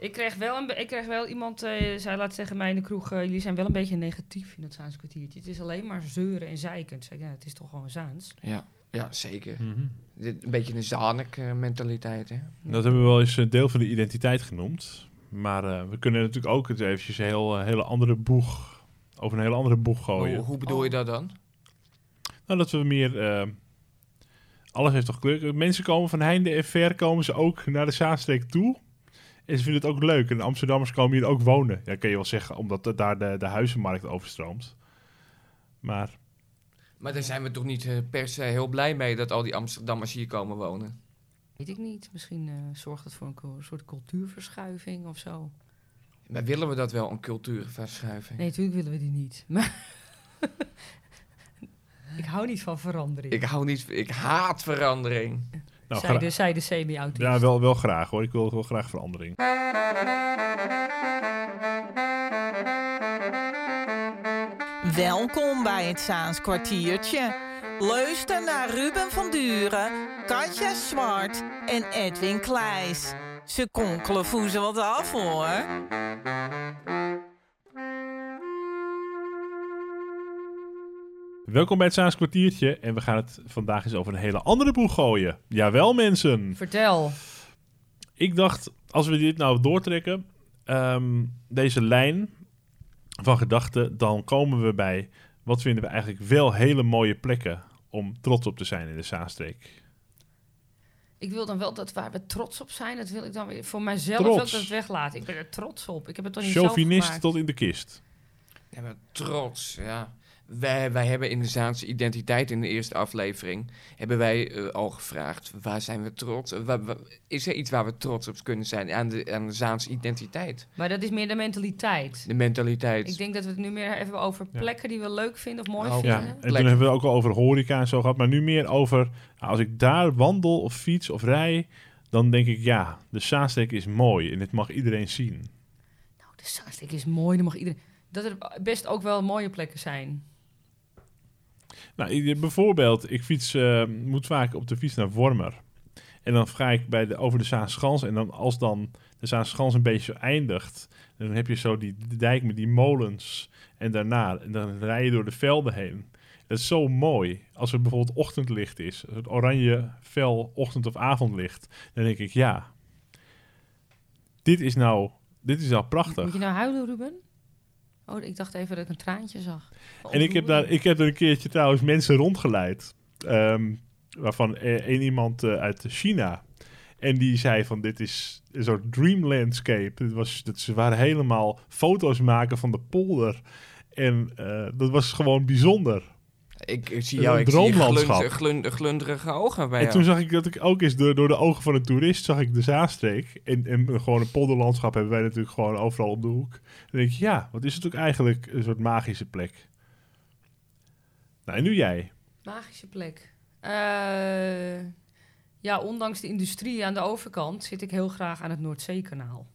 Ik kreeg wel, een, ik kreeg wel iemand, eh zei laat zeggen mij in de kroeg, eh, jullie zijn wel een beetje negatief in het Zaans kwartiertje. Het is alleen maar zeuren en zeiken. Ik zei, ja, het is toch gewoon Zaans. Ja, ja zeker. Mhm. Dit, een beetje een Zanek eh, mentaliteit, hè? Dat hebben we wel eens een deel van de identiteit genoemd. Maar eh, we kunnen natuurlijk ook het eventjes een heel, hele andere boeg, over een hele andere boeg gooien. Hoe, hoe bedoel je dat dan? Nou, dat we meer... alles heeft toch kleur. Mensen komen van heinde en ver komen ze ook naar de Zaanstreek toe. En ze vinden het ook leuk. En de Amsterdammers komen hier ook wonen. Ja, kan je wel zeggen, omdat daar de, de huizenmarkt overstroomt. Maar Maar daar zijn we toch niet eh, per se heel blij mee dat al die Amsterdammers hier komen wonen. Weet ik niet. Misschien eh, zorgt het voor een soort cultuurverschuiving of zo. Maar willen we dat wel, een cultuurverschuiving? Nee, natuurlijk willen we die niet. Maar ik hou niet van verandering. Ik hou niet, ik haat verandering. Nou, gra- de, zei de semi-autist. ja, wel, wel graag hoor. Ik wil wel graag verandering. Welkom bij het Zaans kwartiertje. Luister naar Ruben van Duren, Katja Zwart en Edwin Kleijs. Ze konkelen voezen wat af hoor. Welkom bij het Zaans kwartiertje. En we gaan het vandaag eens over een hele andere boeg gooien. Jawel mensen. Vertel. Ik dacht, als we dit nou doortrekken, ehm, deze lijn van gedachten, dan komen we bij wat vinden we eigenlijk wel hele mooie plekken om trots op te zijn in de Zaanstreek. Ik wil dan wel dat waar we trots op zijn, dat wil ik dan weer voor mijzelf Trots. ook dat weglaten. Ik ben er trots op. Ik heb het toch niet zelf Chauvinist gemaakt. tot in de kist. Ja, maar trots, ja. Wij, wij hebben in de Zaanse identiteit in de eerste aflevering... hebben wij eh, al gevraagd, waar zijn we trots? Is er iets waar we trots op kunnen zijn aan de, aan de Zaanse identiteit? Maar dat is meer de mentaliteit. De mentaliteit. Ik denk dat we het nu meer even over Ja. plekken die we leuk vinden of mooi Oh, Ja, vinden. en Plek. toen hebben we ook al over horeca en zo gehad, maar nu meer over, nou, als ik daar wandel of fiets of rij, dan denk ik ja, de Zaanstreek is mooi en dit mag iedereen zien. Nou, de Zaanstreek is mooi, dan mag iedereen... Dat er best ook wel mooie plekken zijn. Nou, bijvoorbeeld, ik fiets, eh, moet vaak op de fiets naar Wormer. En dan ga ik bij de, over de Zaanschans. En dan als dan de Zaanschans een beetje eindigt, dan heb je zo die dijk met die molens. En daarna, en dan rij je door de velden heen. Dat is zo mooi. Als er bijvoorbeeld ochtendlicht is, het oranje fel ochtend- of avondlicht, dan denk ik ja, dit is nou, dit is nou prachtig. Moet je nou huilen, Ruben? Oh, ik dacht even dat ik een traantje zag. En ik heb, daar, ik heb er een keertje trouwens mensen rondgeleid. ehm, waarvan eh, één iemand eh, uit China. En die zei van dit is een soort dream landscape. Dit was, dat ze waren helemaal foto's maken van de polder. En eh, dat was gewoon bijzonder. Ik, ik zie Een jou, ik zie droomlandschap. glund- glund- glunderige ogen bij en jou. toen zag ik dat ik ook eens door, door de ogen van een toerist zag ik de Zaanstreek. En, en gewoon een polderlandschap hebben wij natuurlijk gewoon overal op de hoek. Dan denk ik, ja, wat is het ook eigenlijk een soort magische plek. Nou, en nu jij. Magische plek. Eh, ja, ondanks de industrie aan de overkant zit ik heel graag aan het Noordzeekanaal.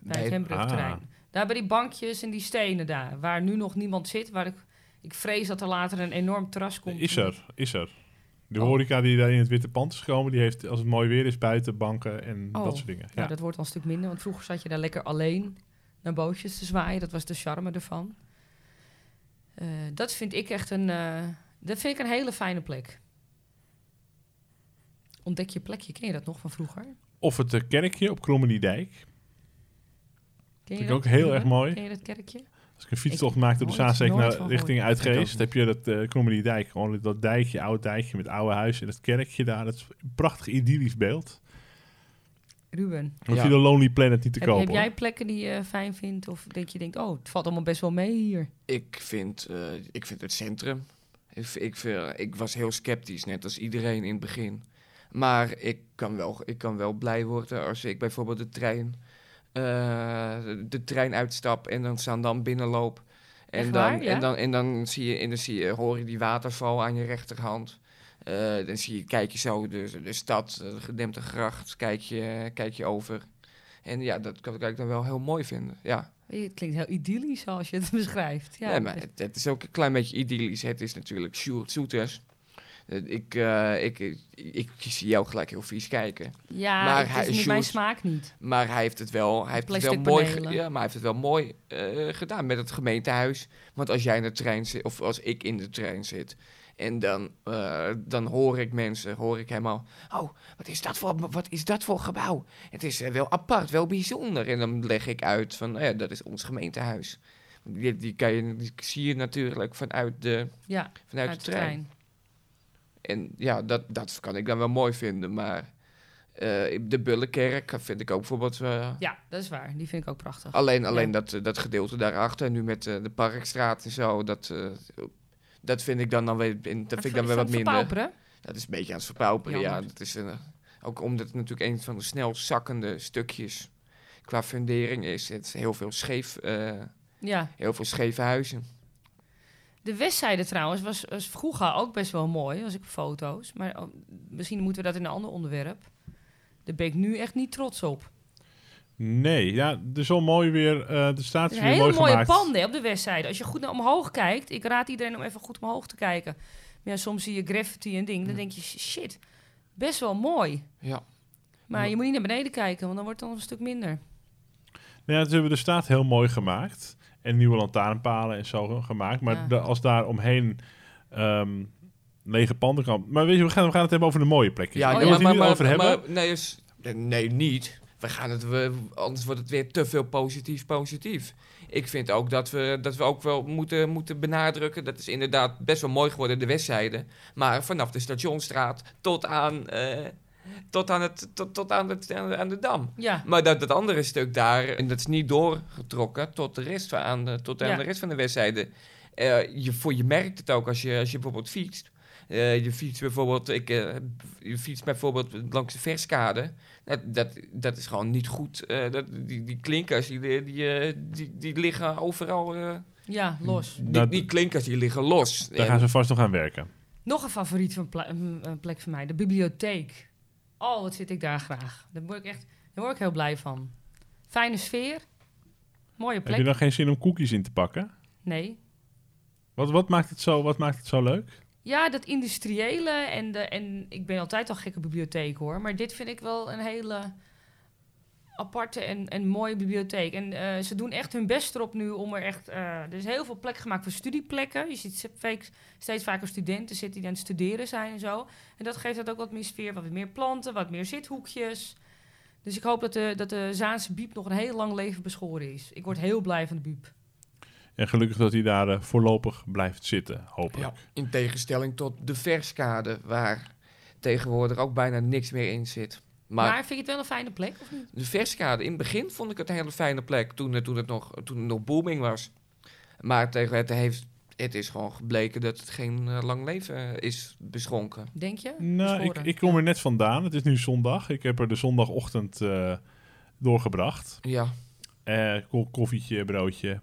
Bij Nee, het Hembrugterrein. ah. Daar bij die bankjes en die stenen daar, waar nu nog niemand zit. Waar ik, ik vrees dat er later een enorm terras komt. Is er, is er. De Oh. horeca die daar in het witte pand is gekomen, die heeft als het mooi weer is buiten banken en Oh, dat soort dingen. Ja, Ja. dat wordt wel een stuk minder. Want vroeger zat je daar lekker alleen naar bootjes te zwaaien. Dat was de charme ervan. Eh, dat vind ik echt een, eh, dat vind ik een hele fijne plek. Ontdek je plekje. Ken je dat nog van vroeger? Of het eh, kerkje op Krommeniedijk. Ken je Vind ik dat, ook heel erg mooi. Ken je dat kerkje? Als ik een fietstocht Ik- maak door de Zaanstreek naar richting Uitgeest, heb je dat uh, Krommeniedijk. Gewoon dat dijkje, oud dijkje met oude huizen en dat kerkje daar. Dat is een prachtig idyllisch beeld. Ruben, Hoef Ja. je de Lonely Planet niet te heb, kopen. heb jij plekken die je fijn vindt? Of denk je denkt, oh, het valt allemaal best wel mee hier. Ik vind, eh, ik vind het centrum. Ik, v- ik, vind- ik was heel sceptisch, net als iedereen in het begin. Maar ik kan wel, ik kan wel blij worden als ik bijvoorbeeld de trein, eh, de trein uitstap en dan staan dan binnenloop. En dan? Ja? en dan, en dan zie je, en dan zie je, hoor je die waterval aan je rechterhand. Eh, dan zie je, kijk je zo de, de stad, de gedempte gracht, kijk je, kijk je over. En ja, dat kan, ik dan wel heel mooi vinden. Ja, Het klinkt heel idyllisch zoals je het beschrijft. Ja, ja, maar het, het is ook een klein beetje idyllisch. Het is natuurlijk Sjoerd Soeters. Eh, Ik, eh, ik, ik, ik zie jou gelijk heel vies kijken. Ja, Maar het hij- is niet mijn smaak niet. Maar hij heeft het wel, hij heeft het wel mooi, ja, maar hij heeft het wel mooi eh, gedaan met het gemeentehuis. Want als jij in de trein zit, of als ik in de trein zit, en dan, dan hoor ik mensen, hoor ik helemaal, oh, wat is dat voor, wat is dat voor gebouw? Het is wel apart, wel bijzonder. En dan leg ik uit van, nou ja, dat is ons gemeentehuis. Die, die, kan je, die zie je natuurlijk vanuit de, Ja, vanuit uit de trein. En ja, dat, dat kan ik dan wel mooi vinden, maar eh, de Bullenkerk vind ik ook bijvoorbeeld... eh, Ja, dat is waar. Die vind ik ook prachtig. Alleen, alleen Ja. dat, dat gedeelte daarachter, nu met eh, de Parkstraat en zo, dat, dat vind ik dan, dan weer, in- dat vind ik dan weer wat minder. Dat is een beetje aan het verpauperen, ja. Dat is, ook omdat het natuurlijk een van de snel zakkende stukjes qua fundering is. Het is heel veel scheef, Ja. heel veel scheve huizen. De westzijde trouwens was, was vroeger ook best wel mooi, als ik foto's. Maar oh, misschien moeten we dat in een ander onderwerp. Daar ben ik nu echt niet trots op. Nee, ja, er is wel mooi weer, eh de staat is weer mooi hele mooie gemaakt. panden hè, op de westzijde. Als je goed naar omhoog kijkt, ik raad iedereen om even goed omhoog te kijken. Maar ja, soms zie je graffiti en ding, dan denk je, shit, best wel mooi. Ja. Maar Ja. je moet niet naar beneden kijken, want dan wordt het dan een stuk minder. Nou ja, ze hebben de staat heel mooi gemaakt. En nieuwe lantaarnpalen en zo gemaakt. Maar Ja. de- als daar omheen ehm, lege panden kan... Maar weet je, we gaan, we gaan het hebben over de mooie plekjes. Ja, Oh, we het hier over hebben... maar- nee, is- nee, niet. We gaan het, we, anders wordt het weer te veel positief, positief. Ik vind ook dat we, dat we ook wel moeten, moeten benadrukken. Dat is inderdaad best wel mooi geworden, de westzijde. Maar vanaf de Stationstraat tot aan, eh, tot aan, het, tot, tot aan, het, aan, de, aan de Dam. Ja, Maar dat, dat andere stuk daar, en dat is niet doorgetrokken tot de rest van, aan de, tot aan Ja. de rest van de westzijde. Eh, je, voor, je merkt het ook als je, als je bijvoorbeeld fietst. Eh, je fietst bijvoorbeeld, ik, eh, je fietst bijvoorbeeld langs de Verskade. Dat, dat, dat is gewoon niet goed. Eh, dat, die, die klinkers, die, die, eh, die, die liggen overal. eh, ja, los. Nou, die, die klinkers, die liggen los. Daar En- gaan ze vast nog aan werken. Nog een favoriet van een plek van mij, de bibliotheek. Oh, wat zit ik daar graag. Daar word ik echt daar word ik heel blij van. Fijne sfeer. Mooie Heb je plek. dan geen zin om koekjes in te pakken? Nee. Wat, wat, maakt, het zo, wat maakt het zo leuk? Ja, dat industriële en, de, en ik ben altijd al gek op bibliotheek hoor. Maar dit vind ik wel een hele aparte en, en mooie bibliotheek. En eh, ze doen echt hun best erop nu om er echt... eh, er is heel veel plek gemaakt voor studieplekken. Je ziet steeds vaker studenten zitten die aan het studeren zijn en zo. En dat geeft dat ook wat meer sfeer, wat meer planten, wat meer zithoekjes. Dus ik hoop dat de, dat de Zaanse biep nog een heel lang leven beschoren is. Ik word heel blij van de biep. En gelukkig dat hij daar eh, voorlopig blijft zitten, hopelijk. Ja, in tegenstelling tot de Verskade, waar tegenwoordig ook bijna niks meer in zit. Maar, Maar, vind je het wel een fijne plek of niet? de Verskade, in het begin vond ik het een hele fijne plek toen, het- toen, het, nog, toen het nog booming was. Maar tegen het, heeft, het is gewoon gebleken dat het geen eh, lang leven is beschonken. Denk je? Nou, ik, ik kom er net vandaan. Het is nu zondag. Ik heb er de zondagochtend eh, doorgebracht. Ja, Eh, ko- koffietje, broodje,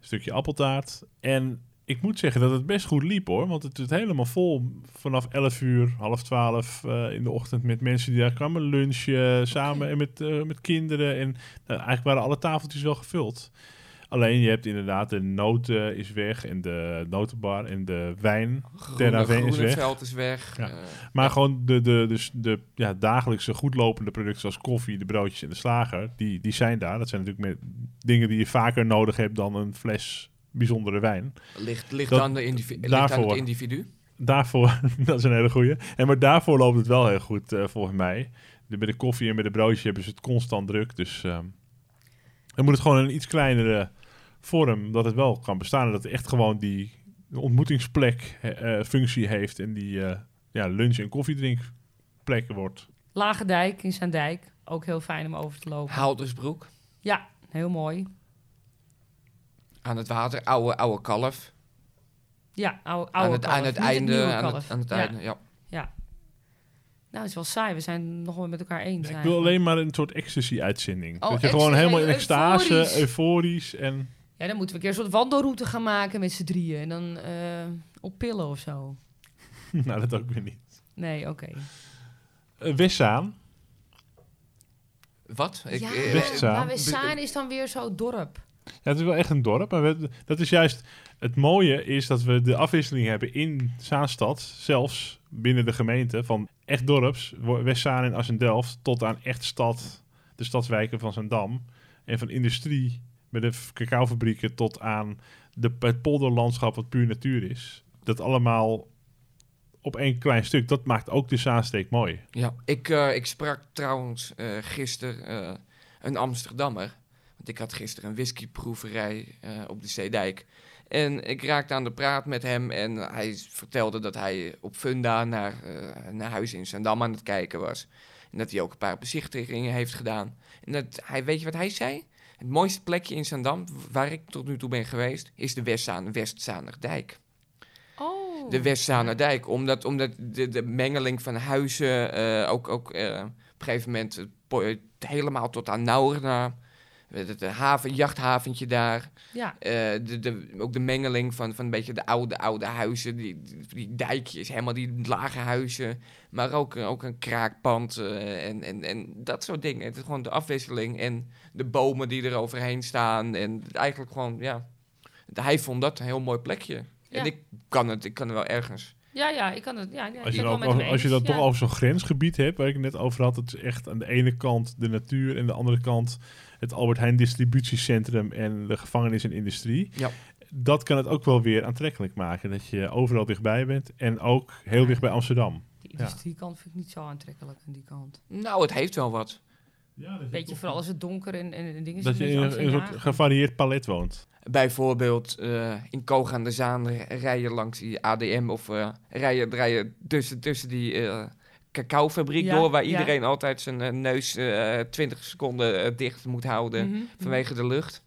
stukje appeltaart. En ik moet zeggen dat het best goed liep hoor. Want het is helemaal vol vanaf 11 uur, half 12 eh, in de ochtend met mensen die daar kwamen lunchen. Samen en met, eh, met kinderen. En nou, eigenlijk waren alle tafeltjes wel gevuld. Alleen je hebt inderdaad de noten is weg en de notenbar en de wijn. Terra groene, V is weg. Groeneveld is weg. Ja. eh, Maar gewoon de, de, dus de ja, dagelijkse goedlopende producten zoals koffie, de broodjes en de slager, die, die zijn daar. Dat zijn natuurlijk met dingen die je vaker nodig hebt dan een fles bijzondere wijn. ligt ligt, Dat- aan, de indivi- ligt aan daarvoor. het individu. Daarvoor, dat is een hele goeie. En maar daarvoor loopt het wel heel goed eh, volgens mij. De, met de koffie en met de broodjes hebben ze het constant druk. Dus ehm dan moet het gewoon een iets kleinere vorm, dat het wel kan bestaan. En dat het echt gewoon die ontmoetingsplek eh, functie heeft en die eh, ja, lunch- en koffiedrinkplek wordt. Lage Dijk in Zaandijk. Ook heel fijn om over te lopen. Houdersbroek, Ja, heel mooi. Aan het water, oude, oude kalf. Ja, oude, aan oude het, aan kalf, het niet einde, aan het, aan het Ja. einde, ja. Nou, het is wel saai. We zijn nog wel met elkaar eens. Ik wil alleen maar een soort ecstasy-uitzending. Oh, dat je gewoon helemaal in extase, euforisch en... Ja, dan moeten we een keer een soort wandelroute gaan maken met z'n drieën. En dan eh, op pillen of zo. nou, dat ook weer niet. Nee, oké. Uh, Wessaan. Wat? Ik, ja, eh, maar Westzaan is dan weer zo'n dorp. Ja, het is wel echt een dorp. Maar dat is juist het mooie is dat we de afwisseling hebben in Zaanstad, zelfs binnen de gemeente, van echt dorps, Westzaan en Assendelft, tot aan echt stad, de stadswijken van Zandam. En van industrie, met de cacaofabrieken, tot aan de, het polderlandschap wat puur natuur is. Dat allemaal op één klein stuk. Dat maakt ook de Zaansteek mooi. Ja, ik, eh, ik sprak trouwens eh gisteren eh, een Amsterdammer. Want ik had gisteren een whiskyproeverij eh, op de Zeedijk. En ik raakte aan de praat met hem en hij vertelde dat hij op Funda naar, eh naar huis in Zandam aan het kijken was. En dat hij ook een paar bezichtigingen heeft gedaan. En dat hij, weet je wat hij zei? Het mooiste plekje in Zandam, waar ik tot nu toe ben geweest, is de Westzaan, Westzaanerdijk. Oh. De Westzaanerdijk, omdat, omdat de, de mengeling van huizen eh, ook, ook op een gegeven moment helemaal tot aan Naurna, het, het haven, jachthaventje daar, Ja. eh, de, de, ook de mengeling van, van een beetje de oude, oude huizen, die, die, dijkjes, helemaal die lage huizen, maar ook, eh, ook een kraakpand eh, en, en, en dat soort dingen. Het is gewoon de afwisseling en de bomen die er overheen staan en eigenlijk gewoon, ja, hij vond dat een heel mooi plekje. Ja. En ik kan het, ik kan er wel ergens. Ja, ja, ik kan het. Ja, ja, Als je, dan als je toch over zo'n grensgebied hebt, waar ik het net over had, het is echt aan de ene kant de natuur en de andere kant het Albert Heijn distributiecentrum en de gevangenis en industrie. Ja. Dat kan het ook wel weer aantrekkelijk maken, dat je overal dichtbij bent en ook heel dicht bij Amsterdam. Die industriekant vind ik niet zo aantrekkelijk aan die kant. Nou, het heeft wel wat. Beetje vooral als het donker en, en, en dingen Dat je in een, in een soort gevarieerd palet woont. Bijvoorbeeld eh, in Koog aan de Zaan rijden langs die ADM of eh, rijden, rijden tussen, tussen die eh cacaofabriek Ja, door, waar ja. iedereen altijd zijn eh, neus eh 20 seconden eh, dicht moet houden Mhm, vanwege de lucht.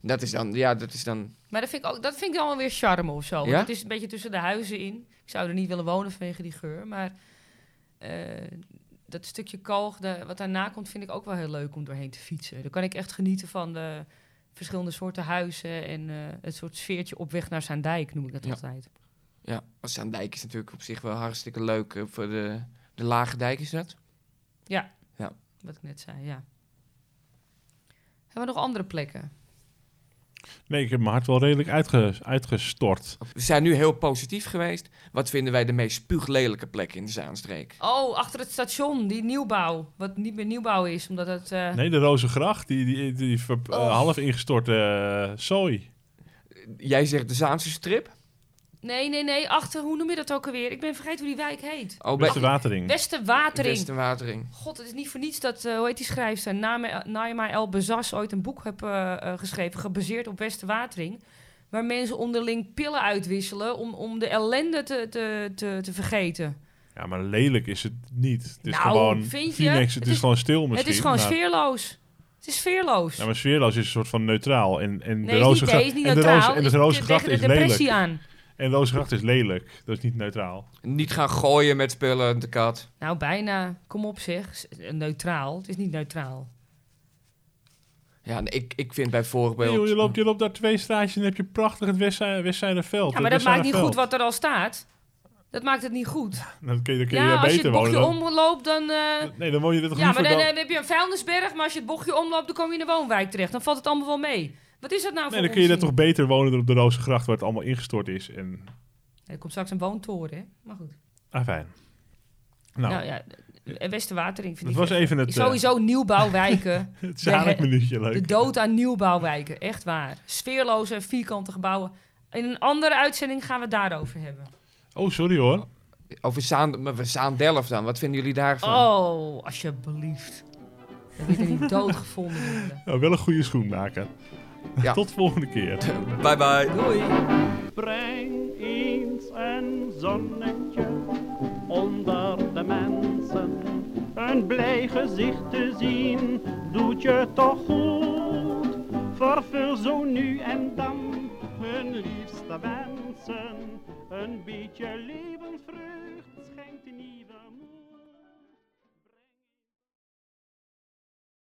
Dat is dan, ja, dat is dan. Maar dat vind ik, ook, dat vind ik dan wel weer charme of zo. want? Het is een beetje tussen de huizen in. Ik zou er niet willen wonen vanwege die geur. Maar eh, dat stukje kalk de, wat daarna komt, vind ik ook wel heel leuk om doorheen te fietsen. Dan kan ik echt genieten van de verschillende soorten huizen. En eh, het soort sfeertje op weg naar Zaandijk, noem ik dat altijd. Ja, Zaandijk is natuurlijk op zich wel hartstikke leuk. eh, voor de, de Lage Dijk is dat. Wat ik net zei, ja. Hebben we nog andere plekken? Nee, ik heb mijn hart wel redelijk uitge- uitgestort. We zijn nu heel positief geweest. Wat vinden wij de meest spuuglelijke plek in de Zaanstreek? Oh, achter het station, die nieuwbouw. Wat niet meer nieuwbouw is, omdat het... eh, Nee, de Rozengracht, die, die, die eh, Oh. half ingestorte eh, zooi. Jij zegt de Zaanse strip? Nee, nee, nee. Achter, hoe noem je dat ook alweer? Ik ben vergeten hoe die wijk heet. Oh, Westerwatering. Westerwatering. Westerwatering. God, het is niet voor niets dat, eh, hoe heet die schrijfster, Naima El Bezas ooit een boek heb eh, eh, geschreven, gebaseerd op Westerwatering. Waar mensen onderling pillen uitwisselen om, om de ellende te, te, te, te vergeten. Ja, maar lelijk is het niet. Het is Nou, gewoon vind je? Phoenix, het, Het is, is- gewoon stil misschien. het is gewoon maar, sfeerloos. Het is sfeerloos. Ja, maar sfeerloos is een soort van neutraal. En, en nee, de niet, nee, en de neutraal. Roze- en de Is lelijk. depressie aan. En de Rozengracht is lelijk. Dat is niet neutraal. Niet gaan gooien met spullen, de kat. Nou, bijna. Kom op zeg. Neutraal. Het is niet neutraal. Ja, ik, ik vind Nee, bijvoorbeeld... joh, je, loopt, je loopt daar twee straatjes en dan heb je prachtig het Westzij- Westzijderveld. Ja, maar dat maakt niet goed wat er al staat. Dat maakt het niet goed. Dan kun je, dan kun je Ja, daar als je het bochtje wonen. dan- omloopt, dan... eh, Nee, dan woon je er toch Ja, maar dan, dan... heb je een vuilnisberg, maar als je het bochtje omloopt, dan kom je in de woonwijk terecht. Dan valt het allemaal wel mee. Wat is dat nou Nee, voor dan kun je daar onzin? toch beter wonen dan op de Rozengracht, waar het allemaal ingestort is. En, Er komt straks een woontoren, hè? Maar goed. ah, fijn. Nou, Nou, ja, eh, Westerwatering vind dat ik... was echt- even het, eh, Sowieso nieuwbouwwijken. het zalig minuutje leuk. de dood aan nieuwbouwwijken. Echt waar. Sfeerloze, vierkante gebouwen. In een andere uitzending gaan we het daarover hebben. Oh, sorry hoor. Over Zaan, maar we Zaandelft dan, wat vinden jullie daarvan? Oh, alsjeblieft. Dat wil je niet doodgevonden worden. Nou, wel een goede schoenmaker. Ja. Tot volgende keer. bye bye. Doei. Breng eens een zonnetje onder de mensen. Een blij gezicht te zien doet je toch goed. Vervul zo nu en dan hun liefste wensen. Een beetje levensvreugd schenkt ieder moed.